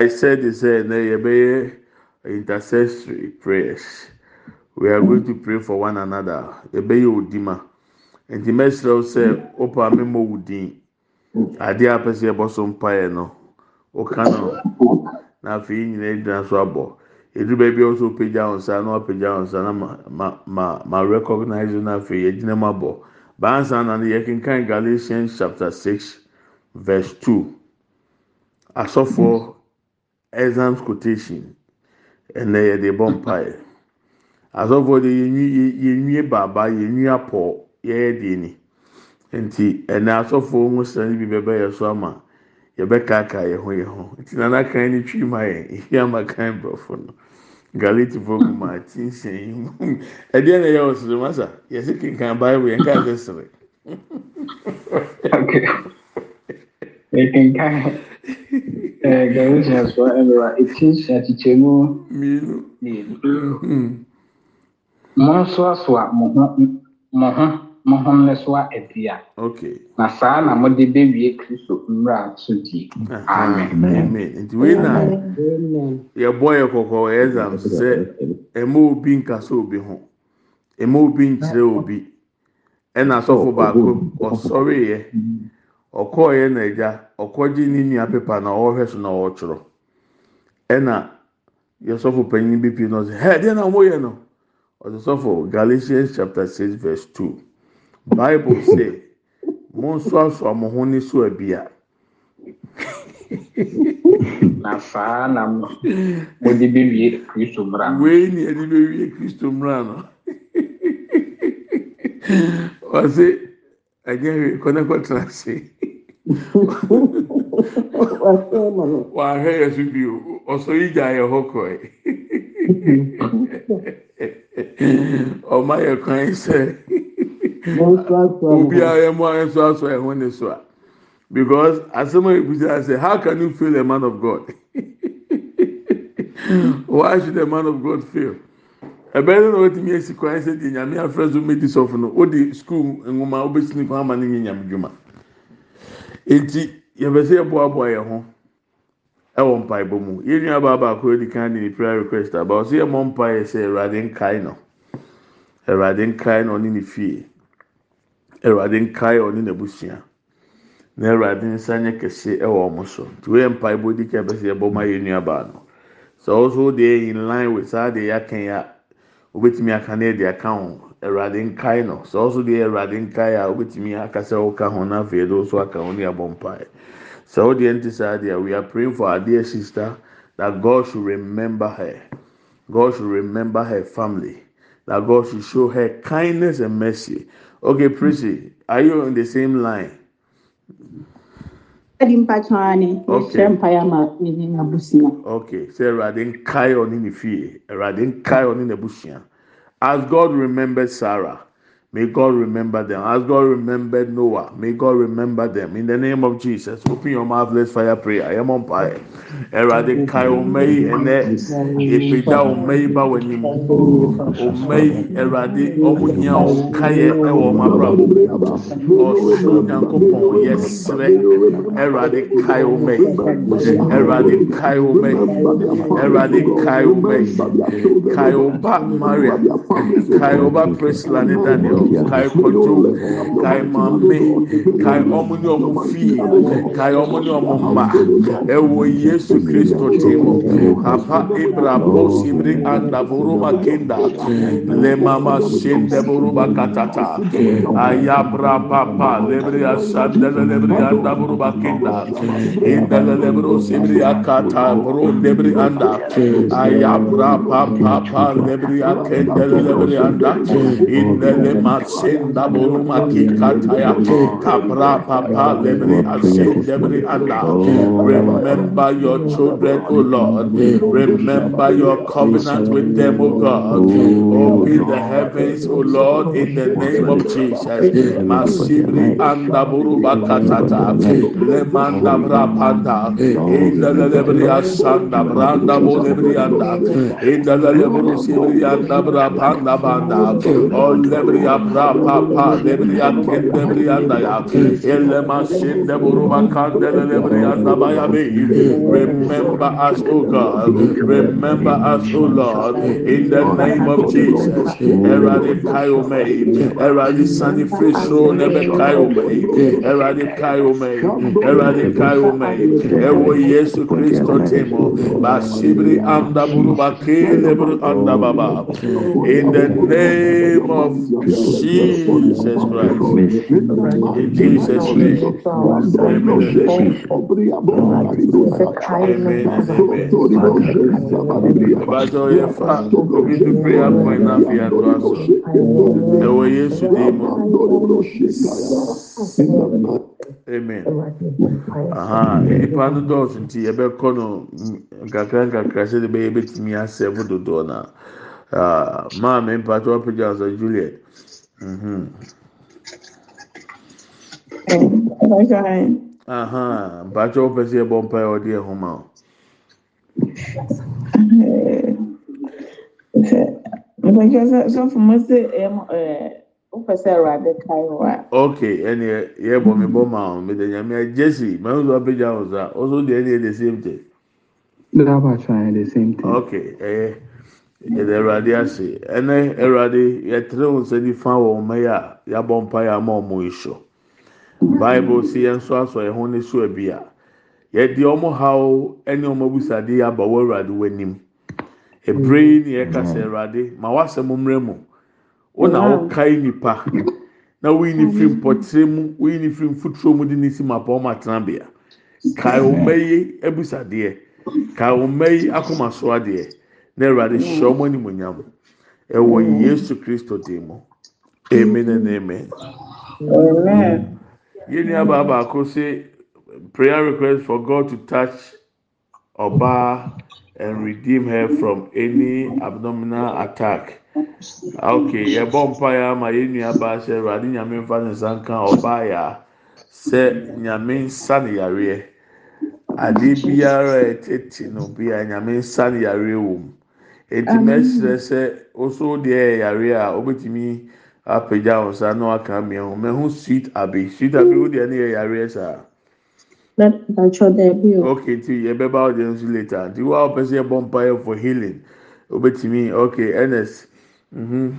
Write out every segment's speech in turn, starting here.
I said this uh, intercessory prayers. We are going to pray for one another. Ebeye odima. Nti mẹsirẹ sẹ ọpa mímọ wùdín. Ade apẹsẹ ẹbọ so mpa yẹ no. Ọka no. N'afẹ yìí nyina gyina so abọ. Edu baabi ọsọ ọpagya ọnsa na ọpagya ọnsa na ma ma ma ma recognize n'afẹ yẹ gyina mu abọ. Bansa na yẹ kankan Galatians chapter six verse two. Asọfo. Exams quotation ɛnna yɛde bɔ mpaeɛ asɔfoɔ de yɛnwi yɛnwie baaba yɛnwie apɔ yɛyɛ deɛ ni nti ɛnna asɔfoɔ ho sani bi bɛbɛ yɛ so ama yɛbɛkaaka yɛn ho yɛn ho nti nana kan ne twi ma yɛn ehi ama kan borɔfo no. Galatifoɔ gu ma ati nsɛn yi mu ɛdeɛ na ɛyɛ ɔsere masa yɛsi kinkan baibu yɛn kaa sɛ sere. Yɛkenkan Galatians fo ɛnura eti nhyɛnkyekyɛmu mmienu mmienu. Monsoasoa mo ho mo ho mo ho nnesoa adua okay. na saa na mode bewie Kristo mmara so die. Amen. amen nti wei na. yɛbɔ yɛ kɔkɔɔ yɛ exam sɛ ɛma obi nkasa obi ho ɛma obi nkyerɛ obi ɛna asɔfo baako ɔsɔre yɛ ɔkɔɔ yɛ n'agya ɔkɔgye ne nua pepa na ɔrehwɛ so na ɔretwerɛ ɛna yɛsɔfo panyin bi pii na ɔsɛ hɛ deɛ na ɔmo yɛ no ɔsɛ sɔfo galatians chapter six verse two bible say mo nso aso mo ho ne so abia. Na saa na mo- mode bewie Kristo mmara no. wei ni ɛde bɛwie kristo mmira no kɔtena ase wahwɛ yɛ so bio ɔsɔ yi gya yɛ hɔ kɔɛ ɔma yɛ kwan sɛ obiara yɛ mu a ɛho ne so a because asɛm a ebusa sɛ how can you fail a man of God? Why should a man of God fail ɛbɛrɛ na wɔtumi esi kwan sɛ deɛ nyame afrɛ so medi sɔfo no o de school nwoma o bɛ si ne kwan ama ne nye nyame dwuma. Eti yɛbɛ sɛ yɛboaboa yɛn ho ɛwɔ mpaebɔ mu. Yɛn nua baa baako edi kan de ne prayer request aba. Ɔsɛ yɛ mɔ mpaeɛ sɛ ɛwurade nkae no. Ɛwurade nkae no ɔne ne fie. Ɛwurade nkae ɔne n'abusua. Na ɛwurade nsa nyɛ kɛse ɛwɔ ɔmo so. Nti wɔyɛ mpaebɔ di kan bɛ sɛ yɛbɔ ma yɛn nua baa no. Sɛ ɔso deɛ in line with saa deɛ yɛaka yi a wobɛtumi aka na yɛde aka ho. Ɛwurade nkae no. Sɛ ɔso deɛ ɛwurade nkae a wobɛtumi aka sɛ ɔka ho na afei yɛde ɔso aka ho ne yɛabɔ mpaeɛ sɛ ɔdeɛ nti saa deɛ we are praying for our dear sister that God should remember her. God should remember her family. That God should show her kindness and mercy. Okay Prissy are you on the same line Adi mpatwa ni Okay. yɛhyɛ mpaeɛ ama ne n'abusua. Okay, say Awurade nkae ɔne ne fie, Awurade nkae ɔne n'abusua. As God remembered Sarah, may God remember them. As God remembered Noah, may God remember them. In the name of Jesus, open your mouth, let's fire prayer. I am on fire. Yi ɛnɛ, epagya ɔma yi ba Awurade kae ɔma yi. Awurade kae ɔma yi. Awurade kae ɔma yi. Kae ɔba Maria, Priscilla ne Daniel, kae kɔdwo kae maame kae ɔmo ne ɔmo fie kae ɔmo ne ɔmo mma ɛwɔ yesu kristo tim apa ibrabo simri andaboroma kenda lemama sendeboroba katata ayabra papa lebri asandele lebri andaboroba kenda indele lebro simri akata bro lebri anda ayabra papa lebri akendele lebri anda indele Kabra Papa, Lebri anda. Remember your children, O Lord. Remember your covenant with them, O God. Open the heavens, O Lord, in the name of Jesus. Masibri anda brapanda. Asanda branda anda. Sibri anda brapanda banda. Bra pa pa lebria kendebria anda ya. Ele masinde buruba kandele lebria anda baya be. Remember us o God. Remember us o Lord. In the name of Jesus. Erade kayo me erade sani frisro nebe kayo me erade kayo me erade kayo me ewo Yesu Kristo temo. Basibri anda buruba kele buru anda baba in the name of Jesus Jesus Christ. In Jesus' name. e yẹ fa omi to prayer na fi ato aso. Ẹ wọ Yesu di mu. Amen. Nipa no dɔɔso nti yɛbɛ kɔ no nkakra nkakra sɛ de bɛyɛ bɛtumi asɛm dodoɔ na maame mpatɔ apagya ɔsɛ Juliet. mpakyɛ wopɛ sɛ yɛbɔ mpaɛ ɔde ɛhoma o mpakyɛ eh, sɛ sɔfo mo sɛ eh, wopɛ sɛ awurade kae hɔ a. Ok ɛne yɛbɔ me bɔ ma o mede nyame a jesse mahu sɛ wapɛgya wo sa wo so deɛ ne yɛ the same thing. Okay ɛyɛ eh. Yɛde ɛwurade ase. Ɛnɛ ɛwurade yɛtene wɔn nsa nifa wɔ wɔn mɛyɛ a yɛabɔ mpa yɛ ama wɔn ehyɔ bible si yɛn nso asɔ yɛn ho ne so ebi a yɛde wɔn haw ɛne wɔn abusade aba wɔ ɛwurade wɔ anim ebire yi ni yɛkasa ɛwurade ma wasɛm mmerɛ mu. Wɔn wɔkae nipa na wɔyi ne firi mpɔtire mu wɔyi ne firi mfuturo mu de ne si ma pa wɔn atena bea kae wɔn mɛyi abusadeɛ. Kae wɔn mɛyi akomaso adeɛ na awurade hyɛ mm. wɔn animonyam ɛwɔ mm. yesu kristo dim mu. Amen and amen. Amen. Mm. yẹn ní abaa baako say prayer request for God to touch ọbaa and redeem her from any abdominal attack. okay yẹ bọ mpa ya ama yẹn nua baa sẹ ẹwurade nyame nfa ne nsa nka ọbaa ya sẹ nyame nsa ne yareɛ. Ade biara a ɛtete no bia nyame nsa ne yareɛ wɔ mu eti mɛsirɛ sɛ oso deɛ yare a obetumi apagya ɔsa na waka mmea ho mɛho sweet abe sweet abe o deɛ ne yɛ yare saa. okay nti yɛbɛba ɔdeɛ nso later nti wa ɔpɛ sɛ yɛbɔ mpaeɛ for healing obetumi okay ernest. Mhm.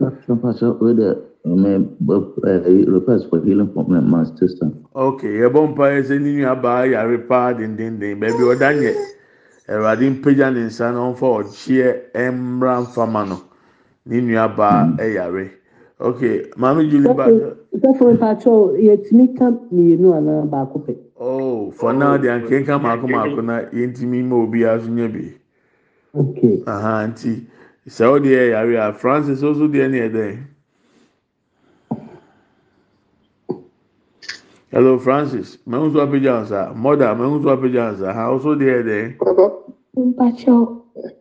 Pastor, Pastor, with the um, uh, request for healing from my master. Okay, your bumpire is in your bar, your repair, ding ding ding, baby, or done yet awurade mpagya ne nsa na ɔmfa ɔkyeɛ mmra mfama no. Ne nua baa ɛyare. Okay maame julie ba sọfọ mpatsọ yẹtumi ka mmienu anaa baako pɛ. oh for now de ankenka mako mako na yɛntumi ma obiara so nya bi. Okay aha nti sɛ ɔde yɛ yare a francis ɔso deɛ ne yɛ dɛ hello francis mehuzu apagya nsa mọda mehuzu apagya nsa ha ọsọ dị ẹdẹ. mpatsọ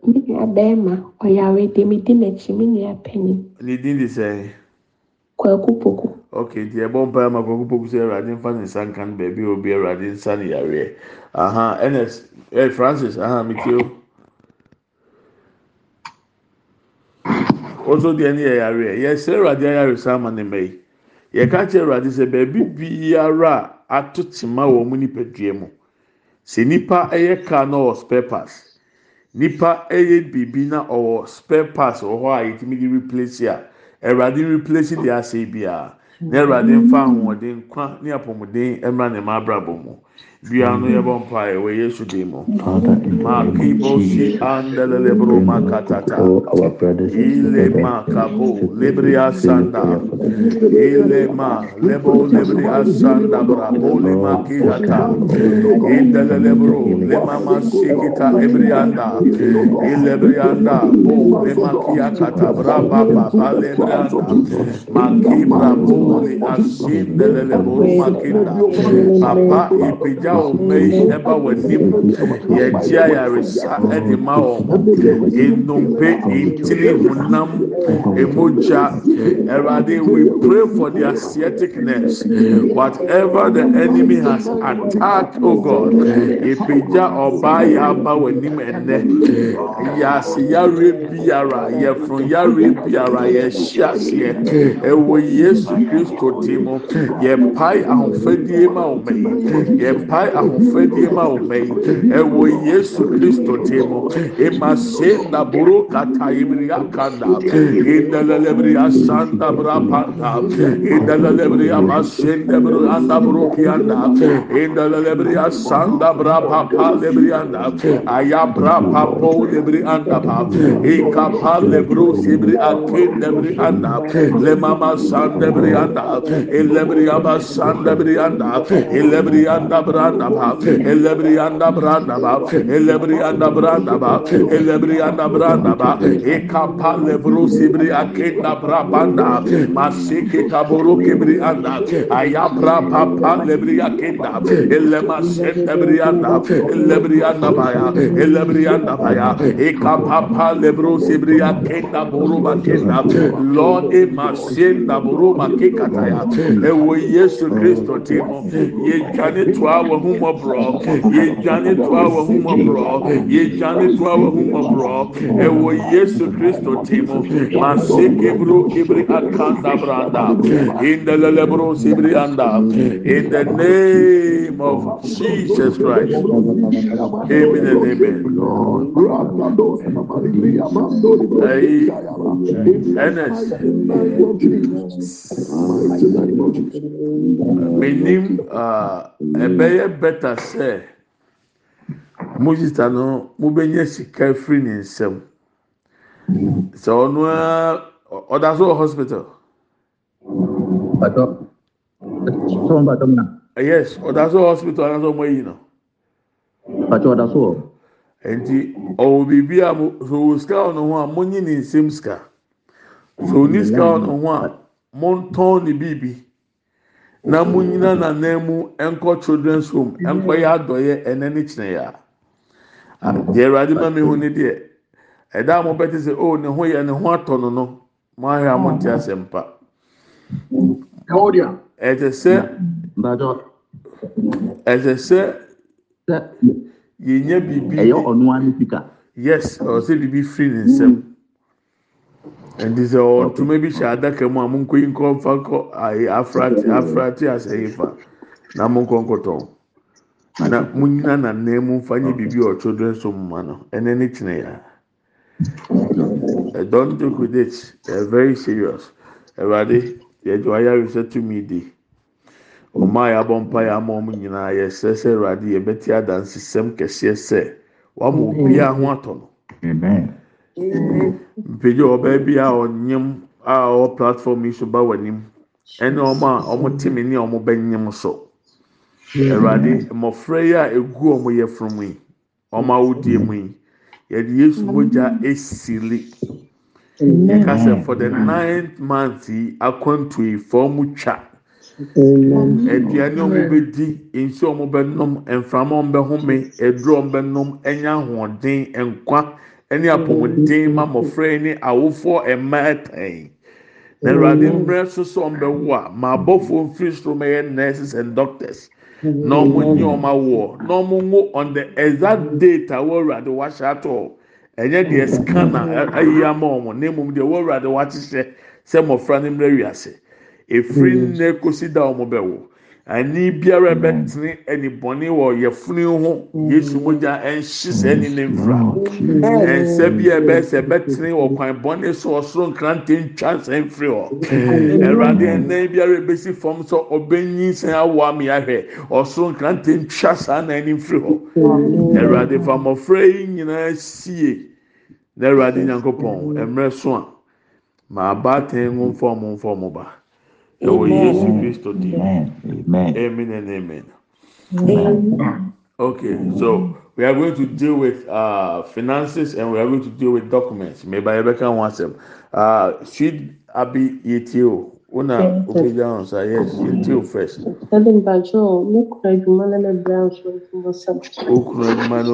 mi nua bẹẹma ọyàwó èdè mi di n'akyi mi nua pẹni. ne din de sẹ. kwaku poku. ok nti ẹbọ e mpa ama kwaku poku sẹ ẹwurade e nfa ne nsa nka no beebi obi ẹwurade e nsa ne yare aha ns ẹ francis aha mi tie o. ọsọ deɛ ne yɛ yare yɛ sɛ. Yɛka kyerɛ ɛwurade sɛ baabi biara ato tema wɔ mu nipadua mu. Sɛ nipa ɛyɛ car na ɔwɔ spare parts nipa ɛyɛ biribi na ɔwɔ spare parts wɔ hɔ a yɛtumi de replace a ɛwurade replace deɛ asɛ biara. Na ɛwurade nfa ahoɔden nkwa ne apɔmuden ɛmra ne ma abrabɔ mu biara no yɛbɔ mpa ɛwɔ yesu dim mu Father, in the ma name kibo si Jesus, andelele bro ma katata. all our brothers and ile sisters, ma kabo to libria sanda ile ma lebo libria sanda brabo le ma kihata indelele bro le ma ma sikita ebrianda ile brianda bo le ma kiyakata braba baba le brianda ma kibra bo le asindelele bro ma kinda papa yɛpagya wɔn mma yi ɛba wɔn anim yɛgye ayaresa ɛde ma wɔn nnompe ntini honam emogya ɛwurade we pray for their sciatic whatever the enemy has attacked o oh god ìpèjà ọba yà bá wọ anim ẹnẹ yàsí yàrá biara yẹfun yàrá biara yẹhyẹ aseɛ ɛwɔ yesu kristo di mu yɛmpae ahofadie ma wo ma yi yɛmpae ahofadie ma wo ma yi ɛwɔ yesu kristo di mu. Ema se na boro kata ibria kanda indelelebri asanda brapanda indelelebri amasende bro anda bro kianda. Indelelebri asanda brapapa lebri anda. Ayabra papo lebri anda pa. Ikapa lebro sibri akende bri anda. Le mama sande bri anda elebri aba sanda bri anda elebri anda branda pa elebri anda branda pa elebri anda branda pa elebri anda branda pa ika pa lebro sibri akin brabanda masike kaburu kibri anda. Aya brapa pa lebri akinda elema senda bri anda. Elebri anda baya. Elebri anda baya. Ika pa pa lebro sibri akinda buru bakinda lord e masenda buru makikata ya ewo yesu kristo timo ye jane toa wo hu mobro ye jane toa wo hu mobro ye jane toa wo hu mobro ewo yesu kristo timo masike bru ibri akanda branda. Sibri anda. In the name of jesus christ. Amen and amen. Hey. Menim ɛbɛyɛ bɛta sɛ mosita no mobɛnya sika firi ne nsɛm sɛ ɔno a ɔda so wɔ hospital. Yes ɔda so wɔ hospital anaasɛ ɔmo ayi no Pato ọda so wọ. nti ɔwɔ biribi a mo so wɔ sika wɔ ne ho a monyi ne nsɛm sika so oni sika wɔ ne ho a montɔn ne biribi na monyina n'anan mu nkɔ children's home. Nkɔ yɛ adɔyɛ ɛnɛ ne kyerɛ yɛ a deɛ awurade ma mi ho ne deɛ ɛda a mo bɛte sɛ o ne ho yɛ ne ho atɔ no no. Mo ahwɛ a mo nte asɛm pa ɛsɛ sɛ ɛsɛ sɛ yɛnya biribi ẹyẹ ọnu ani sika. yes ɔsɛ biribi firi ne nsam nti sɛ ɔntoma bi hyɛ adaka mu a mo nkɔ yi nkɔ nfa nkɔ ayi afrate afrate asɛyi fa na mo nkɔ nkɔtɔn na mo nyina n'anan mu nfa nye biribi wɔ children's home ma no ɛnɛ ne kyerɛ ya ɛ don joke with it. Ɛ very serious. Ɛwurade yɛde wayaresa tumi di ɔmo a yɛabɔ mpa yɛ ama ɔmo nyinaa yɛsrɛ sɛ ɛwurade yɛbɛte adansesɛm kɛseɛ sɛ wama obiara ho atɔ no. Amen. Mpagya ɔbaa bi a ɔnyam a ɔwɔ platform yi so ba w'anim. Ɛne wɔn a wɔte me ne a wɔbɛnyam so. Awurade mmɔfra yi a egu wɔn yɛfun yi wɔn awodie mu yi yɛde yesu mogya esili. Yɛka sɛ for the ninth month yi akwantu yi mu twa. Aduane wɔn bɛdi nsuo wɔn bɛnom mframa wɔn bɛhome aduro wɔn bɛnom ɛnya ahoɔden nkwa ɛne apɔmuden ma mmɔfra ne awofoɔ mmaa ɛtan na awurade mmerɛ so so wɔn bɛwo a ma abɔfoɔ mfiri soro mɛyɛ nurses and doctors. Na wɔn nye wɔn awoɔ na wɔn ngo on the exact date a wɔn awurade wahyɛ ato. Ɛnyɛ deɛ scanner ayi ama wɔn na emom deɛ wɔn awurade wahyehyɛ sɛ mmɔfra no mmerɛ wiase. Efiri nnɛ kosi da wɔn bɛwo ani biara bɛtene ɛnibɔne wɔ yɛfunu ho. Yesu mogya ɛnhye sɛ ɛni ne nfura ɛnsa bi a ɛbɛyɛ sɛ ɛbɛtene wɔ kwan bɔne so ɔsoro nkrante ntwa nsɛn firi hɔ. Ɛwurade ɛnan biara ebesi fam sɛ ɔbɛnyi nsɛn awɔ ami ahwɛ ɔsoro nkrante ntwa saa nan ni firi hɔ. Ɛwurade fa mmɔfra yi nyinaa sie na ɛwurade nyankopɔn ɛmrɛ so a ma abaatan ho nfɔm nfɔm ba ɛwɔ yesu kristo di Amen. Amen. amen and amen. Okay, so we are going to deal with uh, finances and we are going to deal with documents. Maybe I can want them. Uh, should Abi Yetio, una obegya wɔn nsa yes yɛnti o first Dade mpakyɛ o, me kura adwuma na me bra nso nti mo sɛm. okunu adwuma na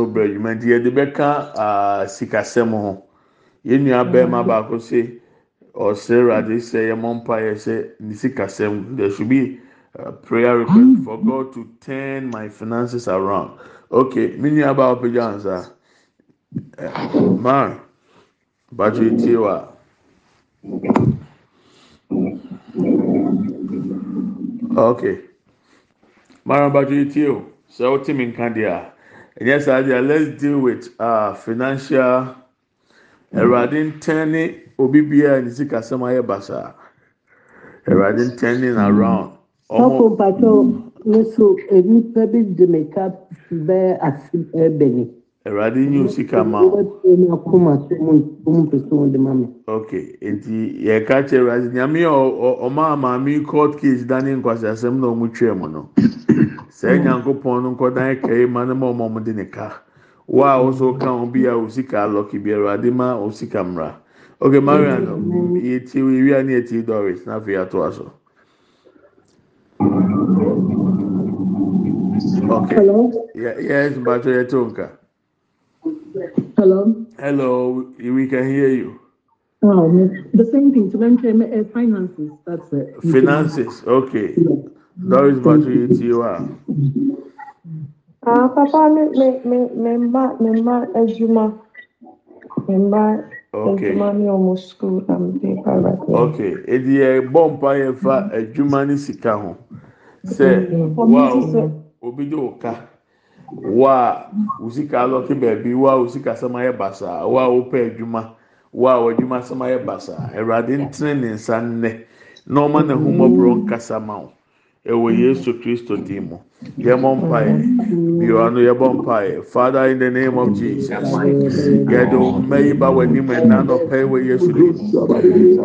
ɔsɛ ɛwurade sɛ yɛmɔ mpa yɛ sɛ ne sikasɛm there should be a prayer request hmm. for God to turn my finances around. Okay mi baa ɔpɛgya wɔn nsa ɛɛ man bàtò etie wa. Okay. Mara bàtò etie o. Sɛ ɔte mi nka deɛ a ah. ɛnyɛ saa deɛ ah, let's deal with uh, financial ɛwurade ntɛn ne obi bia ne kasa sɛm ayɛ basaa awurade turning around. Ọkụ mpatọ nso nnipa bi dị mịka bɛɛ ase ɛbɛni. Awurade nye osika ma o. Ewepụ onye akwụma so mu mu mpụsị mu dị ma mi. Ok nti yɛka kyerɛ awurade nyame a ɔmaa maame court case da nkwasi asɛm na ɔmo twɛ mu no. Sɛɛ nyankopɔn no nkɔdan kɛyɛ ma ne ma ɔmo ɔmo de ne ka. Wo a ɔso ka bi a osika alɔki bi awurade ma osika mra. Mmra okay marian yɛtie ewia ne yɛtie doris na afei ato aso okay Hello? Yes mbatɔ yɛ to nka Hello? hello we can hear you Oh, the same thing. To them, uh, finances. That's it. finances okay doris mbatɔ yɛtie wa. Ah, papa, me, me, me, me mma, me mma adwuma. Me mma Okay. Adwuma ne ɔmo school na de ba ba. okay. Edi yɛ bɔ mpa yɛ fa adwuma ne sika ho. Sɛ For wa obi de o ka wa o sika baabi wa o sika sɛm ayɛ basaa wa o pɛ adwuma wa o adwuma sɛm ayɛ basaa ɛwurade ntene ne nsa nnɛ na ɔma na ahomɔborɔ nkasa ma o ɛwɔ yesu kristo dim mu yɛbɔ mpa yɛ biwa no yɛbɔ mpa yɛ father in the name of jesus yɛde ɔmma yi ba wɔ anim ɛna nɔpɛ wɔ yesu dim mu.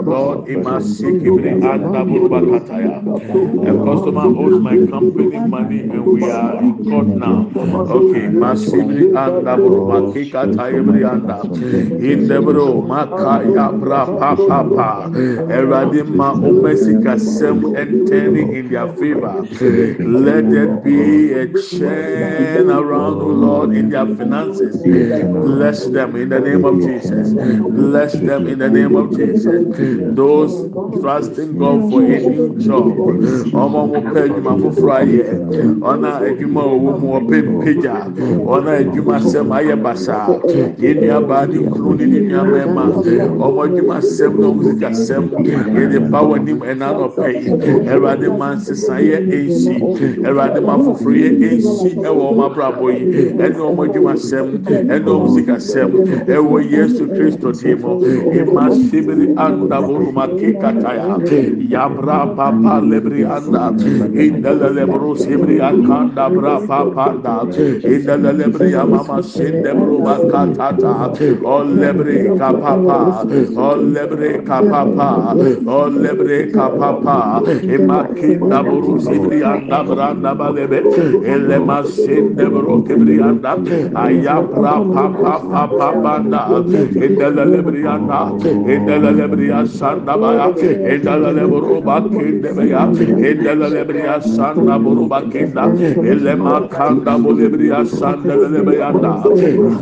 Lord, Imasikibri Andaburuba Kataya. A customer owes my company money and we are in court now. Okay, Masibri Andaburuba Kikatayabri Anda. Indebro Makaya Bra Papa Pa. Eradima Omesika Sem and turning in their favor. Let there be a chain around, oh Lord, in their finances. Bless them in the name of Jesus. Bless them in the name of Jesus. Those trusting God for a new job. Ọmọ mo pẹ ẹdwuma foforọ ayẹ. Ọna ẹdwuma owo mu ọpẹ mpagya. Ọna ẹdwuma sẹm ayẹ basaa. Yẹn nua baa ni kunu ni ni nua mẹ́ma. Ọmọ ẹdwuma sẹm na ọmọ sika sẹm. Yẹn de ba wọ nim ẹna ọpẹ. Ẹwurade ma nsesa yẹ ensi. Ẹwurade ma foforọ yẹ ensi ẹwọ ọmọ abrabọ yi. Ẹni ọmọ ẹdwuma sẹm. Ẹni ọmọ sika sẹm. Ẹwọ Yesu Kristo ti mu. Ima sibiri anda buruma kikataya. Yabra papa lebri anda. Indele lebru sibiri akanda bra papa anda. Indele lebri amama sinde bruma katata. Lebri kapapa. O lebri kapapa. O lebri kapapa. Ima kinda buru zibriyanda branda balebe elle ayapra pa pa pa pa banda indele lebriyanda indele lebriya sanda baya indele lebro bakinde beya indele lebriya sanda bro bakinda elle makanda bo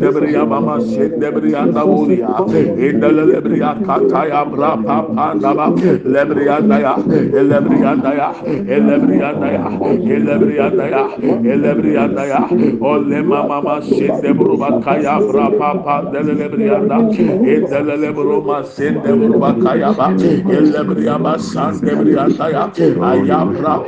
lebriya mama sinde briyanda buriya indele lebriya kataya bra pa pa da ya lebriyanda ya elle elebri yanda ya elebri yanda ya elebri yanda mama ma buruba kaya bra pa pa delelebri yanda edelele buruma sende buruba kaya ba. Elebri yaba sende bri yanda ya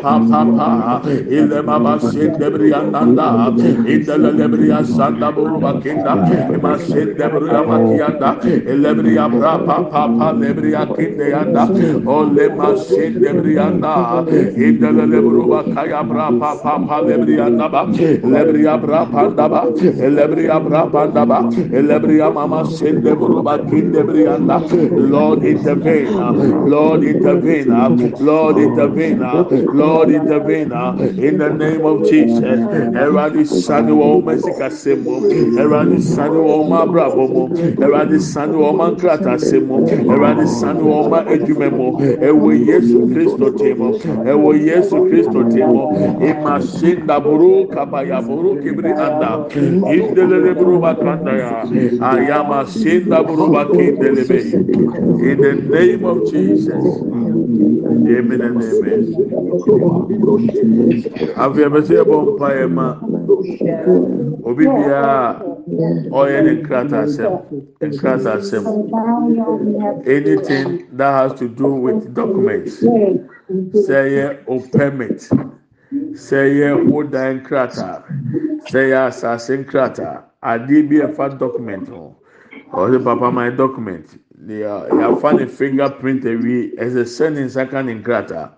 pa pa pa. Ele mama sende bri da edelele bri yanda buruba kinda. Ma sende bri yaba kiyanda. Elebri yabra pa pa pa lebri yakinde yanda. Olle ma sende bri yanda lebru bakaya bra papa papa lebria naba lebria bra pandaba. Lebria bra pandaba. Lebria mama sende buruba kinde brianda Lord intervene Lord intervene Lord intervene Lord intervene in the name of Jesus. Eradi sani wa omesi kasemo Eradi sani wa oma brabo mo. Eradi sani wa oma nkrata semo. Eradi sani wa oma edwuma mo ewo Yesu Kristo temo. Ewo Yesu Kristo temo imashinda buru kabaya buru kibri anda. Indelele buru bakanda ya. Ayama shinda buru bakindelebe in the name of Jesus. Amen and amen. Afei abɛsɛ yɛbɔ mpaeɛ ma? Obi biara ɔyɛ ne nkratasɛm nkratasɛm anything that has to do with documents sɛ yɛ o permit. Sɛ yɛ o dan nkrataa sɛ yɛ asase nkrataa adeɛ bi ɛfa document ho. Ɔsɛ papa my document. Yɛafa ne fingerprint awie ɛsɛ sɛ ne nsa ka ne nkrataa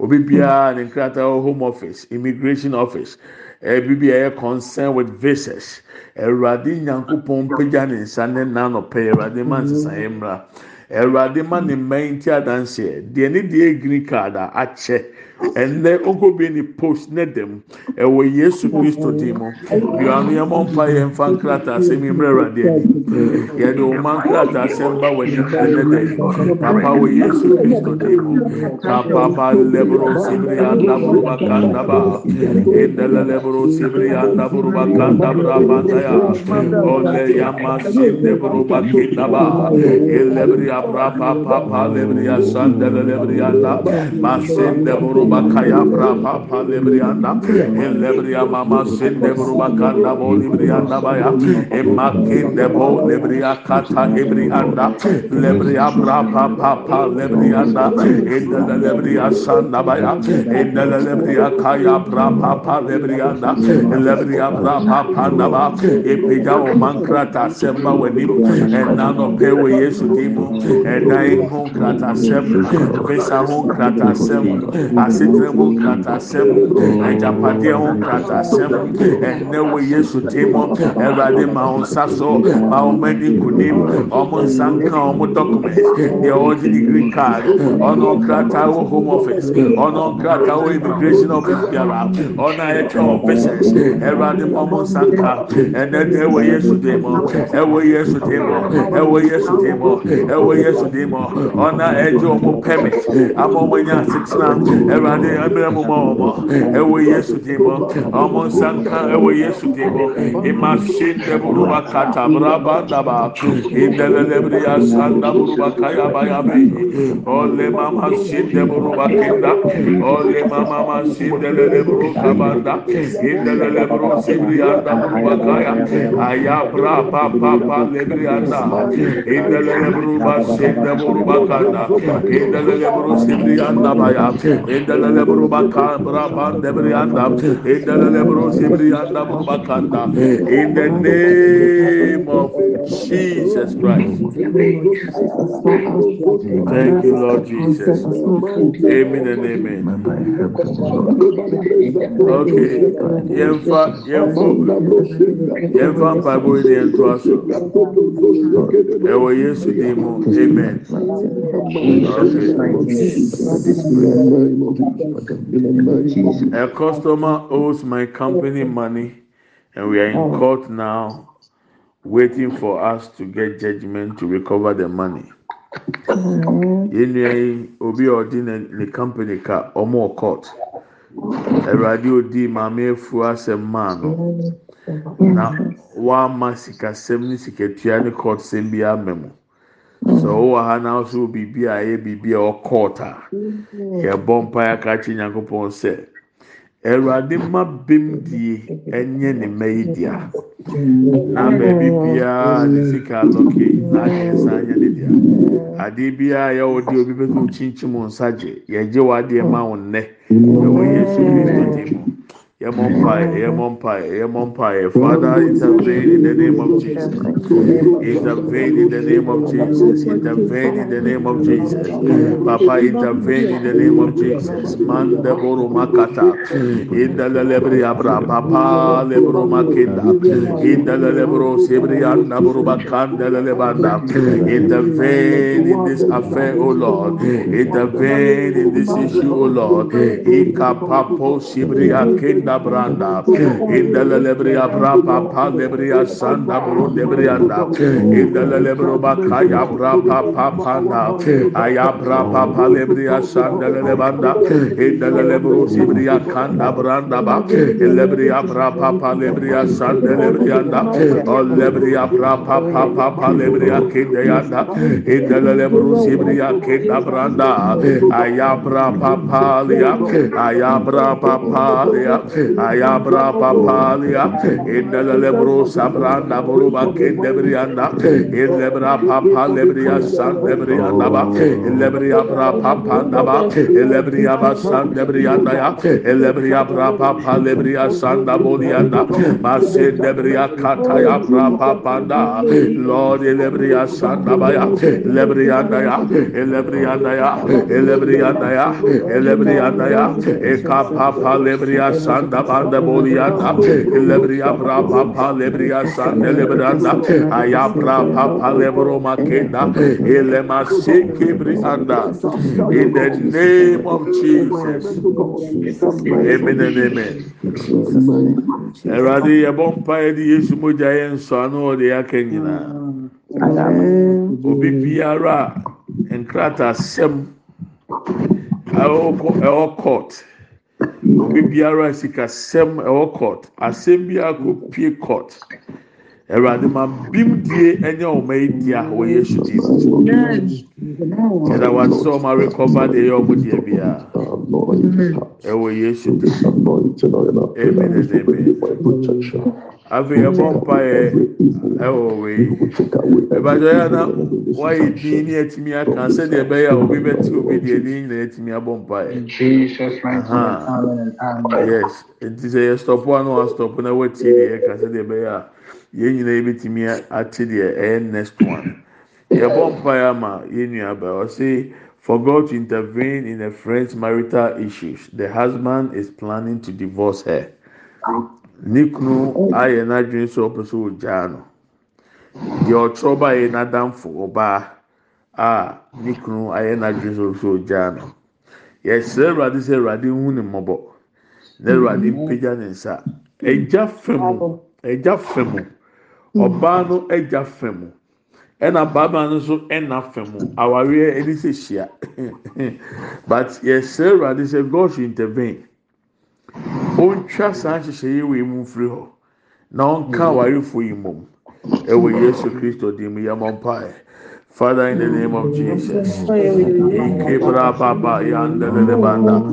obi biara ne nkrataa wɔ home office immigration office. Ɛbi bi ɛyɛ concern with visas. Ɛwurade nyankopɔn mpagya ne nsa ne nan ɔpɛ ɛwurade ma nsesan mmra ɛwurade ma ne mman ti adanseɛ deɛ ne deɛ green card akyɛ ɛnɛ ogobe ne post ne dɛm ɛwɔ yesu kristo di mu bia no yɛ mɔ mpa yɛn fa nkrataa asɛm yi mmerɛ ɛwurade ani yɛde ɔma nkrataa asɛm ba wɔ anim ɛnɛ dɛ papa wɔ yesu kristo di mu papa lɛboro sibiri andaboro ba endɛlɛ lɛboro sibiri andaboro bakanda bra bandaya ɔlɛ yama sindeboro bakinda ba elɛbiri abra papa lɛbiri asandɛlɛ lɛbiri anda masindeboro bakaya bra papa lebrianda elebria mama sende brubakanda bo lebrianda baya emakinde bo lebria kata ebrianda lebria bra papa lebrianda endele lebria sanda baya endele lebria kaya bra papa lebrianda lebria bra papa naba epija o mankrata semba wenim enano pewe yesu dimu enai ho krata sem pesa ho krata sem asetena ho nkratasɛm agyapadeɛ ho nkratasɛm ɛnɛ wɔ yesu ɛwurade ma wɔn nsa so ma wɔn ani nkunim wɔn nsa nka wɔn document. deɛ ɔgye ne green card. ɔno wɔ home office. ɔno wɔ immigration office biara. ɔno ayɛ twɛ wɔn business ɛwurade ma wɔn nsa nka ɛnɛ deɛ ɛwɔ yesu ɛwɔ yesu ɛwɔ yesu ɛwɔ yesu tim ɔno ɛgye wɔn ama wɔn anya asetena ɛwurade ɛmɛ mu ma wɔn ɛwɔ yesu di mu wɔn nsa nka ɛwɔ yesu di mu ima se ndeburu ba kata braba daba indelelebri ya sanda buru ba kaya ba ya be ɔle mama se ndeburu ba kinda ɔle mama ma se ndelelebru kabanda indelelebru sibri ya da buru ba kaya aya bra pa pa pa lebri ya da indelelebru ba se ndeburu ba kanda da ba ya indelelebru baka braba debrianda indelelebru sibrianda bakanda in the name of Jesus Christ thank you Lord Jesus amen and amen okay yɛmfa yɛmfo yɛmfa mpaebɔ yi ni yɛnto aso ɛwɔ Yesu amen okay. A customer owes my company money, and we are in oh. court now, waiting for us to get judgment to recover the money. Mm-hmm. yɛnua yi obi a ne company ka ɔmo wɔ court awurade odi maame efu asɛm maa no na wama sikasɛm ne sikatua ne court sɛm bi ama mu sɛ ɔwɔ ha na ɔso biribi a ɛyɛ biribi a ɔwɔ court a yɛbɔ mpaeɛ aka kye nyankopɔn sɛ awurade ma bem die ɛnyɛ ne mma yi dia na baabi biara ne sika lɔke na ayɛ nsa nyɛ ne dia. Adeɛ biara yɛ wɔ de obi bɛ kɔ kyinkyim nsa gye yɛgye wɔ adeɛ ma wo nnɛ ɛwɔ yesu kristo di mu Father, intervene in the name of Jesus. Intervene in the name of Jesus. Intervene in the name of Jesus. Papa, intervene in the name of Jesus. Manda boro makata. Inda lebri abra. Papa lebro makinda. Inda lebro sebri anda boro bakanda lebanda. Intervene in this affair, O Lord. Intervene in this issue, O Lord. Ikapapo sibri akinda branda. Inda lebri abra. Papa lebri asanda boro lebri anda. Inda lebro bakaya bra papa panda. Ayabra papa lebri asanda lebanda. Inda lebro sibri akanda branda ba. Lebri abra papa lebri asanda lebri anda. O lebri abra papa papa lebri akinde yanda. Inda lebro sibri akinde branda. Ayabra papa lia. Ayabra papa lia. Ayabra papa lia. Inda lebro sabranda buruba kende brianda. Ilebra papa lebria san debrianda ba. Ilebria bra papa ndaba. Ilebria ba san debrianda ya. Ilebria bra papa lebria san da bolianda. Masin debria kata ya bra papa da. Lord ilebria san da ba ya. Ilebrianda ya. Ilebrianda ya. Ilebrianda ya. Ilebrianda ya. Eka papa lebria san branda banda bolia tap lebria bra pa pa lebria san lebranda. Aya bra pa pa lebro makenda ele masiki bri anda. In the name of Jesus. Amen and amen. Eradi yɛbɔ mpa yɛde Yesu mogya yɛ nsɔ ano ɔde aka obi biara nkrataa sɛm ɛwɔ court. obi biara sikasɛm ɛwɔ court asɛm biara kɔ pie court. awurade ma bim die ɛnyɛ ɔmo yi di a wɔyɛ su di ɛna wate sɛ ɔmo arekɔba deɛ ɛyɛ ɔmo deɛ bia ɛwɔ yesu di amen and amen. Afei ɛbɔ mpa yɛ ɛwɔ wei ɛbadɔ yɛ na wayɛ din ne ɛtumi aka sɛdeɛ ɛbɛyɛ a obi bɛte obi deɛ ne nyinaa ɛtumi abɔ mpa yɛ yes. Nti sɛ yɛ stɔpo a na wa stɔpo na watie deɛ ɛka sɛdeɛ ɛbɛyɛ a yɛn nyinaa yɛbɛtumi ate deɛ ɛyɛ next one. Yɛbɔ mpa yɛ ama yɛn nua bɛ ɔsi for God to intervene in a friend's marital issues the husband is planning to divorce her. Ne kunu ayɛ n'adwene sɛ ɔpɛ sɛ ɔgyaa no. Deɛ ɔtwerɛ ba yɛ n'adamfo ɔbaa a ne kunu ayɛ n'adwene sɛ ɔpɛ sɛ ɔgyaa no. Yɛsrɛ awurade sɛ awurade hu ne mmɔbɔ na awurade mpagya ne nsa. Ɛgya fam ɛgya fam ɔbaa no ɛgya fam. Ɛna barima no nso ɛna fam. Awareɛ ɛni sɛ hyia. But yɛsrɛ awurade sɛ god should intervene. Ontwa saa nhyehyɛeɛ wei mu mfiri hɔ na ɔnka awarefo yi mmom ɛwɔ yesu kristo dim yɛ mɔ mpae. Father, in the name of Jesus, Ikebra Baba Yandelele Banda,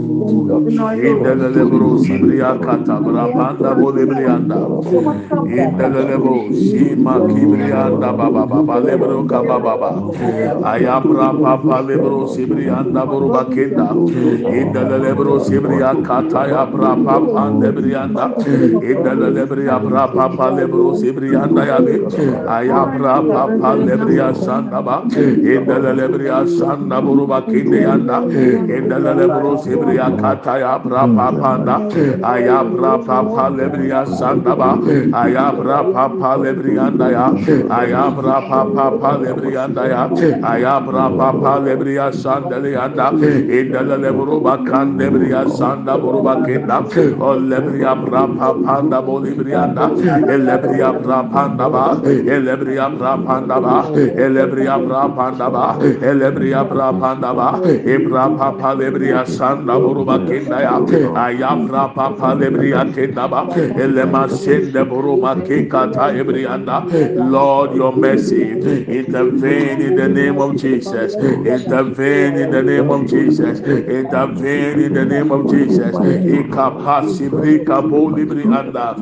Indelele Bro Sibria Kata Brabanda Indelele Bro Sima Kibrianda Baba Baba Lebro Kaba Baba, Ayabra Papa Lebro Sibrianda Buruba Indelele Bro Sibria Kata Yabra Papa Lebrianda, Indelele Bria Bra Papa Lebro Sibrianda Yabe, Ayabra Papa Lebria Sanda Sandalaba, Indelebria Sanda Buruba Kindianda, Indelebros Ibria Kataya Brapa Panda, Ayabra Papa Lebria Sandaba, Ayabra Papa Lebrianda, Ayabra Papa Lebrianda, Ayabra Papa Lebria Sandalianda, Indelebruba Kandebria Sanda Buruba Kinda, Olebria Brapa Panda Bolibrianda, Elebria Brapa Panda Ba, Elebria Brapa Panda Ba, Elebria Bra Panda Ba, Elebria Bra Panda Ba, Ebra Papa Lebria Sanda Buruba Kenda Ya, Ayabra Papa Lebria Kenda Ba, Elema Sende Buruba Kekata Ebrianda, Lord, your mercy, intervene in the name of Jesus, intervene in the name of Jesus, intervene in the name of Jesus, Ikapasi Brika Bolibri Anda,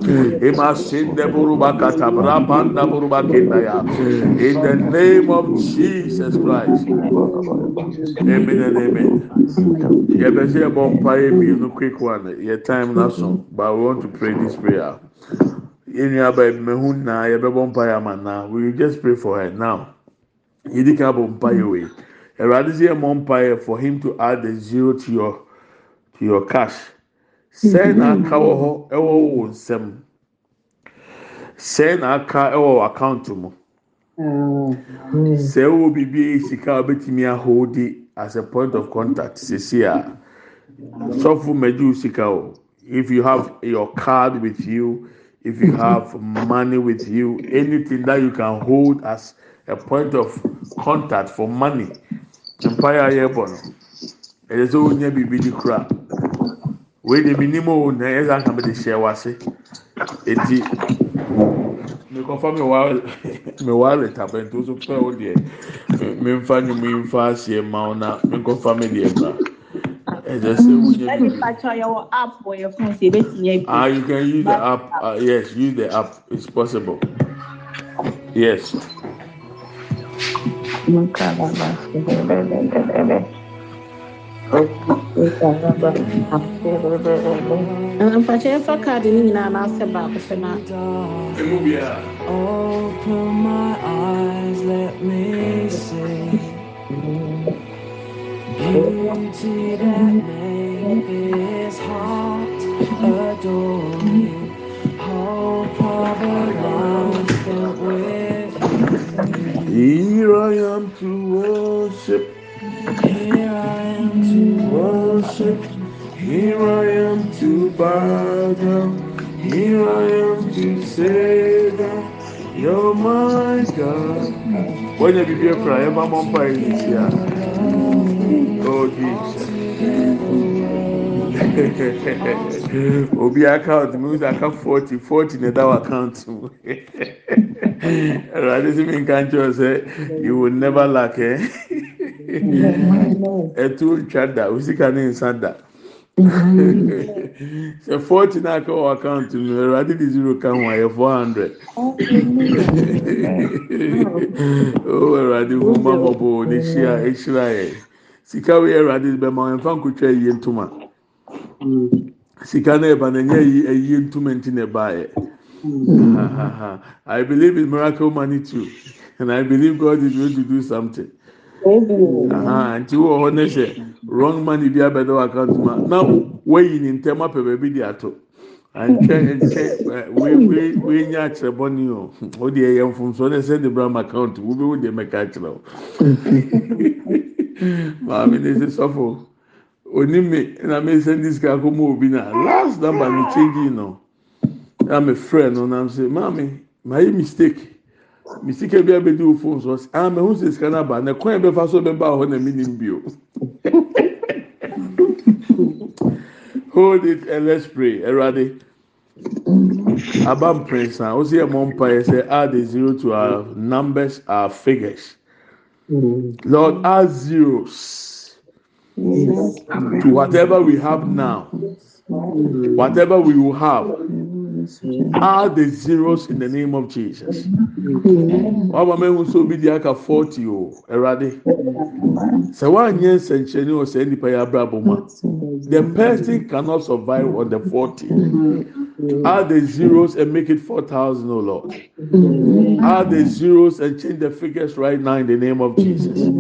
Ema Sende Buruba Katabra Panda Buruba Kenda Ya, in the name of jesus christ. Amen and amen. Yɛbɛ sɛ yɛbɔ mpaeɛ mmienu quick one yɛ time na so but we want to pray this prayer. Yɛn nua aba ebimehu na yɛbɛbɔ mpaeɛ ama na we will just pray for her now. Yɛdi ka bɔ mpaeɛ wei ɛwurade sɛ yɛmɔ mpaeɛ for him to add a zero to your to your cash. Sɛn na aka wɔ hɔ ɛwɔ wɔn nsam sɛn na aka ɛwɔ wɔ account mu Mm. Mm. sɛ ɛwɔ biribi a sika a wobɛtumi aholdi as a point of contact sisi a sɔfo mɛgye sika o. If you have your card with you if you have money with you anything that you can hold as a point of contact for money mpaeɛ a yɛbɔ no ɛyɛ sɛ wonya biribi di kora. Wei de mi nim o na ɛyɛ sɛ anka mi de hyɛ wase eti mekɔfa mi wa mi wallet abɛnto so pɛ o deɛ mi nfa ni mi nfa aseɛ ma o na mi nkɔfa mi deɛ ba ɛyɛ sɛ wonya Let me patch on your app for your phone. Say, bet me. Ah, you can use the app. Uh, yes, use the app. It's possible. Yes. Mpakyɛ yɛfa kaade no nyinaa n'asɛ baako pɛ na Open my eyes, let me see beauty that made this heart adore you. Hope of a life spent with Here I am to worship. Here I am to Worship. Here I am to bow down. Here I am to say that you're my God. When you be cry, I'm on fire this year. Oh Jesus. Obi account mi use aka forty forty na that account mu. Ẹ̀rọ̀dé sí mi kyerọ sẹ́ you will never lack ẹ̀. Ẹ̀tú ntwa da osika ní nsa da. Sẹ forty náà kọ́ wọ account mu ẹ̀rọ̀dé di zero ka ho ayẹ four hundred. O ẹ̀rọ̀dé hu mọ́mọ́ bò ní ṣíà ẹ̀ṣirà yẹ. Sika wei ẹ̀rọ̀dé bẹ̀ ma ẹ̀ nfa nkotwa yie ntoma. Sika náà ẹ̀ba na ẹ̀nyẹ́ yie ntoma ntí na ẹ̀ba yẹ. I believe in miracle money too. And I believe God is going to do something. Aha, Nti wɔ hɔ ne sɛ wrong money bi abɛda wɔ account mu a na wɔyi ne ntɛm apɛ baabi de ato. Antwɛ nkyɛ ɛ, wei wei wei nya akyerɛbɔ ni o. O deɛ yɛ mfomso ne sɛ de bram account wo bɛ wo deɛ mɛka akyerɛ o. Maame ne sɛ sɔfo oni me na me send this guy come obi na last number me change you know na me friend no na say maami my mistake. Mistake ebi abedi o phone so say ah me who say scanner ba na coin be fa so be ba ho na me nim bi o. Hold it and let's pray. Erade abam prince na o say mo mpa e say add a zero to our numbers our figures. Mm. Lord add zeros. To whatever we have now whatever we will have add the zeros in the name of Jesus. Wàá ma ehun so obi di aka forty oh, o, Ẹ̀rọ̀adé. Sẹ wàá nyẹ nsẹ̀nkyẹ̀ni o sẹ nípa yà abúlé abọ́mọ. The person cannot survive on the forty. Add the zeros and make it four thousand, O Lord. Add the zeros and change the figures right now in the name of Jesus.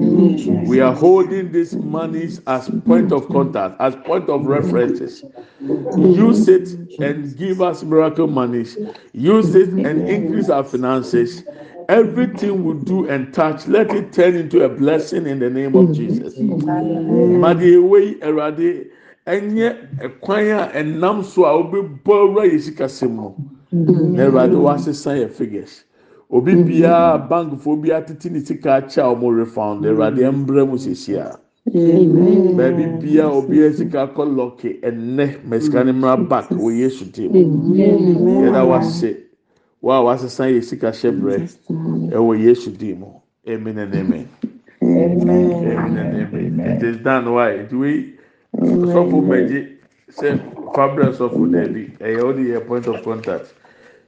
We are holding these monies as point of contact, as point of references. Use it and give us miracle monies. Use it and increase our finances. Everything we do and touch, let it turn into a blessing in the name of Jesus. Madi ewe erade enye ekwan a enam so a obi bɔ ɔwura yɛ sikasɛm mu. Na erade wasesa yɛ figures. Obi biara bank fo bi atete ne sika akyɛ a wɔn refund. Erade mbrɛ mu sisi a. Baabi bia obi esika kɔ lɔki ɛnɛ mɛsika ne mmra back wɔ Yesu dim. Yɛda wase wa a wasesa yɛ sika hyɛ brɛ ɛwɔ Yesu dim. Amen and amen. Amen and amen. It is done why nti sọfún méjì sẹ fabrẹ sọfún dẹbi ẹyẹ ọ ni yẹ point of contact.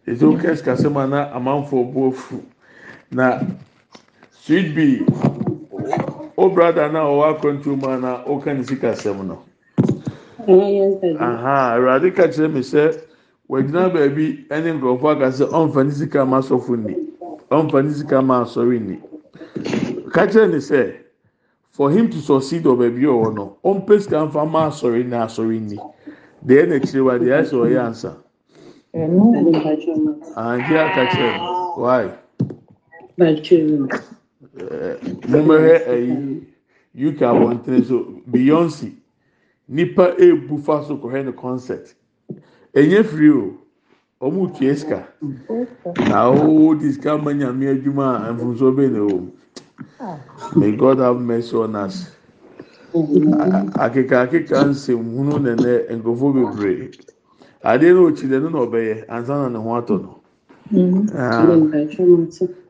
Ètò kẹsì kàsẹ́mà náà àmàǹfọ̀ bó fu na sweet bee ó brada náà ọwọ́ akọ̀ntún mu àná ó kàn ní sí kàsẹ́mù náà. awurade ka kyerɛ me sɛ wagyina baabi ne nkurɔfoɔ aka sɛ ɔmfa ne sika ma asɔfo ni. Ɔmfa ne sika ma asɔre ni. Ka kyerɛ ne sɛ for him to succeed wɔ baabi a ɔwɔ no ɔmpɛ sika nfa ma asɔre na asɔre ni deɛ na wa deɛ ayɛ ɔyɛ ansa. Anke aka kyerɛ no why? Mmɛhwɛ ayi uk abɔntene so beyonce nipa ebu fa so kɔhɛ no concert. Enye firi o ɔmo tue sika. Na ɔwɔ di sika ma nyame adwuma a nfunso bɛ na ɔmo. May god have mercy on us. Akeka akeka nsɛm hunu nɛnɛ nkurɔfoɔ bebree adeɛ no okyi dɛ no na ɔbɛyɛ ansa na ne ho atɔ no.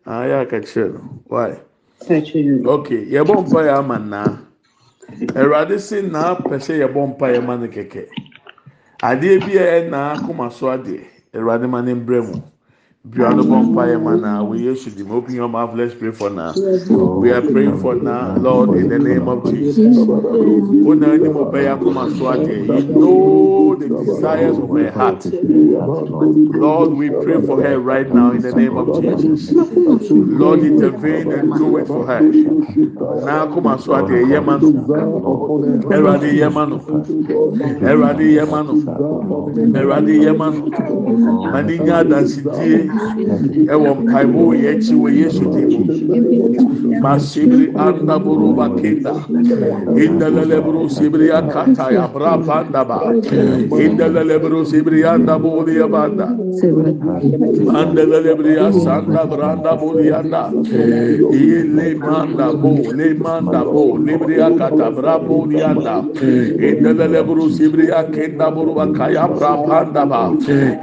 Ayɛ aka kyerɛ no. Why okay yɛbɔ mpa yɛ ama nnaa awurade si nnaa pɛ sɛ yɛbɔ mpa yɛ ma no kɛkɛ adeɛ bi a ɛyɛ nnaa koma so adeɛ awurade ma ne mbrɛ mu. Yɛ ma naa we di mu open your mouth. Let's pray for now. We are praying for now lord in the name of jesus. You know the desires of her heart. Lord we pray for her right now in the name of jesus. Lord intervene and do it for her. Na koma so adeɛ yɛ ma no ɛwurade yɛ ma no ɛwurade yɛ ɛwɔ mpaebɔ wɔ yɛ akyi wɔ yesu di mu. Masibiri andaboro bakinda indelelebro sibiri akata abra pandaba indelelebro sibiri andabori abanda mandelelebri asanda branda bolianda ile manda bo le manda bo libri akata brabo lianda indelelebro sibiri akinda boru bakaya brapanda ba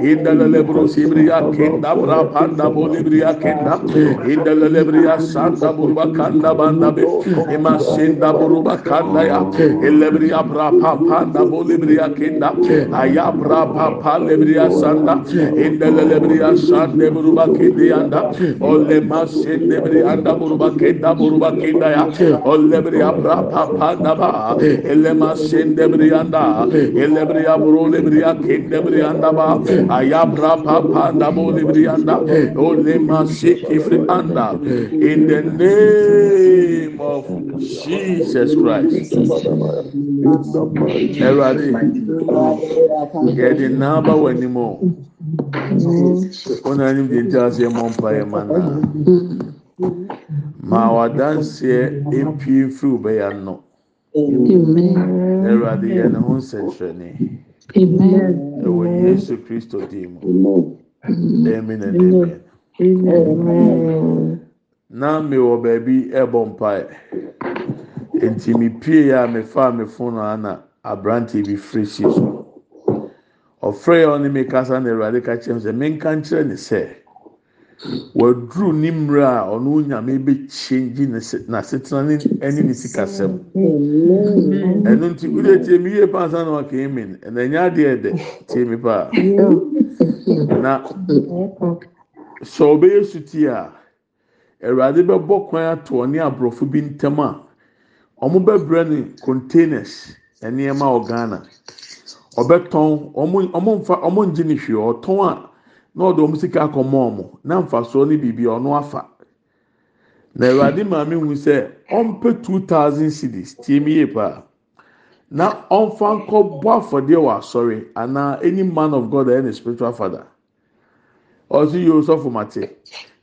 indelelebro sibiri akinda Abra panda bolibria kenda indele lebria santa buruba kanda banda be ima senda buruba kanda ya. Elebria bra pa panda bolibria kenda aya bra pa pa lebria santa indele lebria santa buruba kende anda ole masende bria anda buruba kenda buruba kenda ya. Ole bria bra pa panda ba. Ele masende bria anda. Ele bria buru lebria kende bria anda ba. Aya bra pa panda bolibria Brianda, eh. Olemasiki oh, Anda, in the name of Jesus Christ. Eradi, yẹ di n'aba wọ ẹnim o, wọn nani di nti ase mọ mpa yẹ ma na, ma wa danseɛ epie firi bɛyɛ ano. Eradi yɛ ne ho nsɛnkyerɛnne. Ɛwɔ Yesu Kristo di mu. Amen. And amen. na mi wɔ baabi ɛbɔ mpae. Nti mi pie a mi fa mi fone ana aberante bi firi si so. Ɔfrɛ yɛ ɔne mi kasa na awurade ka kyerɛ mi sɛ mi nka nkyerɛ ne sɛ waduru ne mmerɛ a ɔno nyame bɛ kyɛngyi n'asetena ne ɛne ne sikasɛm ɛno nti wúde tie mi yie paasa na waka amen ɛna ɛnyɛ adeɛ dɛ tie mi paa. Na sɛ ɔbɛyɛ suti a. awurade bɛbɔ kwan ato ɔne aborɔfo bi ntam a wɔn bɛbrɛ no containers nneɛma wɔ ghana. Ɔbɛtɔn wɔn nfa wɔn ngye ne hwee ɔtɔn a na ɔde wɔn sika akɔmɔ wɔn na mfasoɔ ne biribi ɔno afa. Na awurade maame hu sɛ ɔmpɛ two thousand cedis tie mi yie paa. Na ɔmfa nkɔ bɔ afɔdeɛ wɔ asɔre anaa any man of god ɛyɛ ne spiritual father. Ɔsi yi osɔfo mate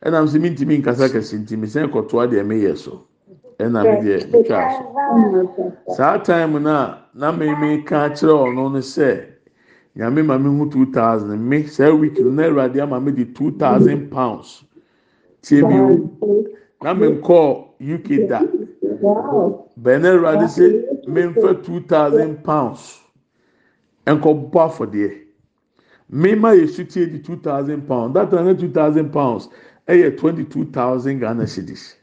ɛnam sɛ mi ntumi nkasa kɛse ntumi sɛ kɔtoa deɛ mi yɛ so. Ɛna mi deɛ mi twa so saa time na na mi mi ka kyerɛ ɔno no sɛ nyame ma mi hu two thousand mi saa week no na awurade ama mi di two thousand pounds. Tie mi o na mi nkɔ uk da bɛn na awurade sɛ mi nfɛ two thousand pounds. Ɛnkɔ bɔ afɔdeɛ mímá yẹsu tie di two thousand pounds. That time two thousand pounds ɛyɛ twenty two thousand ghana cedis.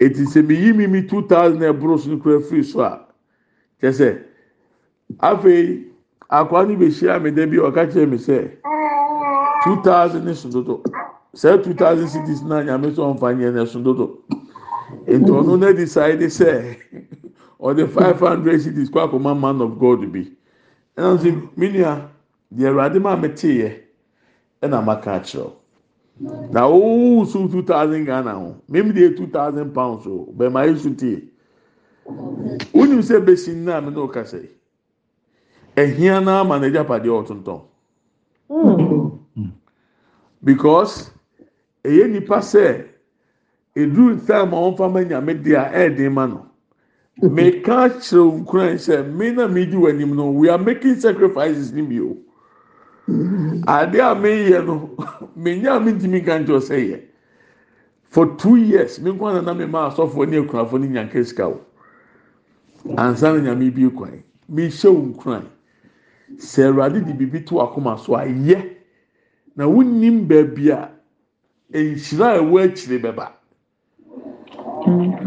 Eti sɛ mi yi mi mi two thousand ɛboro so kura firi so a. Kyesɛ afei akwa ni bɛ hyia mi dɛ bi ɔka kyerɛ mi sɛ two thousand ne so dodo sɛ two thousand cedis na nyame sɛ ɔnfa nyɛ ne so dodo nti ɔno no decide sɛ ɔde five hundred cities kɔ akɔma man of god bi. Ɛna nso minia deɛ awurade maa mi te yɛ ɛna maka akyerɛw. Na owu so two thousand ghana ho. Mímu deɛ two thousand pounds o bɛrɛ ayi so tie wunim sɛ besi nna mi n'o kasa yi ɛhia naa ma n'agya padeɛ ɔtontɔn. Because ɛyɛ nipa sɛ eduru time a wɔn fa ma nyame de a ɛɛden ma no. Meka kyerɛw nkuran sɛ me na me di wɔ anim no we are making sacrifices ni bi o ade a meyɛ no menya a mentumi nka nkyɛw sɛ yɛ. For two years me nkwa na na me ma asɔfoɔ ne akunafo ne nyanka sika o ansa na nyame bi kwan. Me hyɛ wo nkuran. Sɛ awurade de biribi to akoma so a yɛ na wonim baabi a nhyira a ɛwɔ akyire bɛba.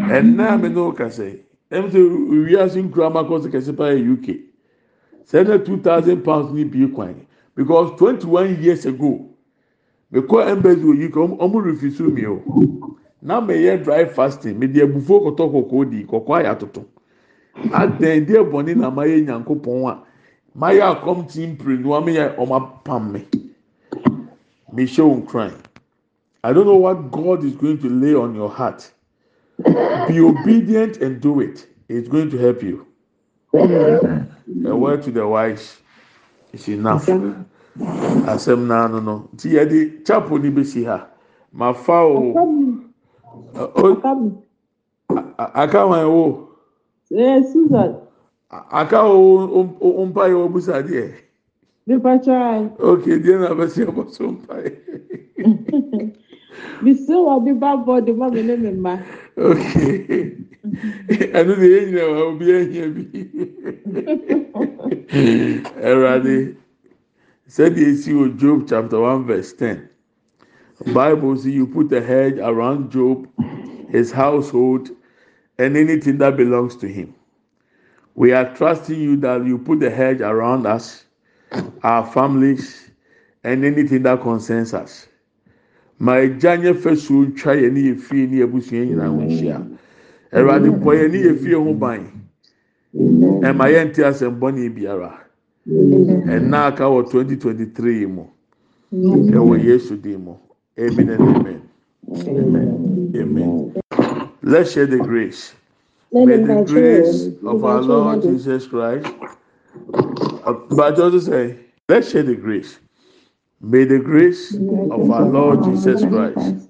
Ɛnna a me ne wo kasa yi ɛmu sɛ wiase nkura amakɔ sɛ kɛse paa yɛ uk sɛ ɛna two thousand pounds ni bi kwan. Because twenty one years ago mekɔ embassy wɔ uk ɔmo refuse mi o na meyɛ dry fasting mede abufuo kɔtɔ kɔkɔɔ di kɔkɔɔ ayɛ atoto adan di ɛbɔne na ma yɛ nyanko pɔn a ma yɛ akɔm ti mpire nua mi yɛ ɔmo apam mi mi hyɛ wɔn kran i don't know what god is going to lay on your heart. Be obedient and do it. It's going to help you. A word to the wise is enough. Asɛm naano no. Nti yɛde chapel ni besi ha. Ma fa o. Aka wan o Ee, Susan, aka o o mpa yɛ o busa deɛ nipa try. okay deɛ na bɛ si ɛbɔ so mpa yɛ Bisi wa bi ba bɔ de ma mi ne mi ma. okay ɛno de yɛn nyinaa wa obi ehia bi ɛwurade sɛdeɛ esi wɔ job chapter one verse ten. Bible say you put a hedge around job his household and anything that belongs to him. We are trusting you that you put a hedge around us our families and anything that concerns us. Ma egya nye fɛsuo ntwa yɛn ne yɛ fie ne yɛ busua ho nhyia ɛwurade bɔ yɛn ne yɛ fie ho ban. Ɛma yɛn ti asɛmbɔne biara. Ɛnna aka wɔ twenty twenty three mu ɛwɔ yesu din mu. Amen and amen. Amen. Amen. Let's share the grace. May the grace of our lord jesus christ uh, but also say let's share the grace. May the grace of our lord jesus christ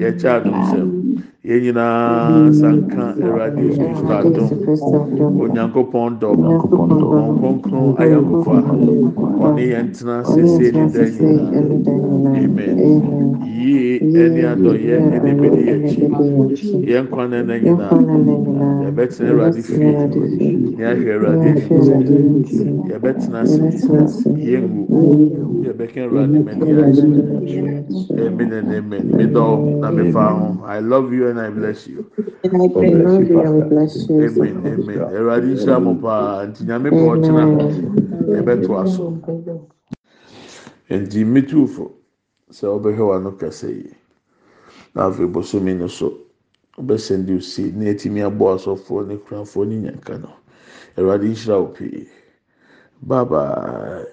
yɛkyɛ adom sɛm yɛn nyinaa sanka awurade yesu kristo adom onyankopɔn dɔm wɔn kronkron ayɛnkofa ɔne yɛn tena sese ne da nyinaa amen. Yie ɛne adɔyɛ ɛne bɛdi yɛn akyi yɛn kwan na ɛna nyinaa yɛbɛtena awurade fie ne ahwɛ awurade yɛbɛtena ase yɛn ngu yɛbɛka awurade mɛni akyi amen and amen. Medɔw na ho i love you and I bless you. And I bless you. Amen. Amen. Ẹ̀rọ̀dì ìṣirà mọ̀ paa, ntì Ebe bọ̀ ọ̀kyinà ẹ̀bẹ̀ tó se Ntì mmitúfo no ɔbɛhwɛ wano kɛse yi, n'afɛ bosomi no so, ɔbɛsɛn di usi ne etimi abɔ asɔfoɔ ne kuranfoɔ ne nyanka no. Ẹ̀rọ̀dì ìṣirà wò pii. Bye bye.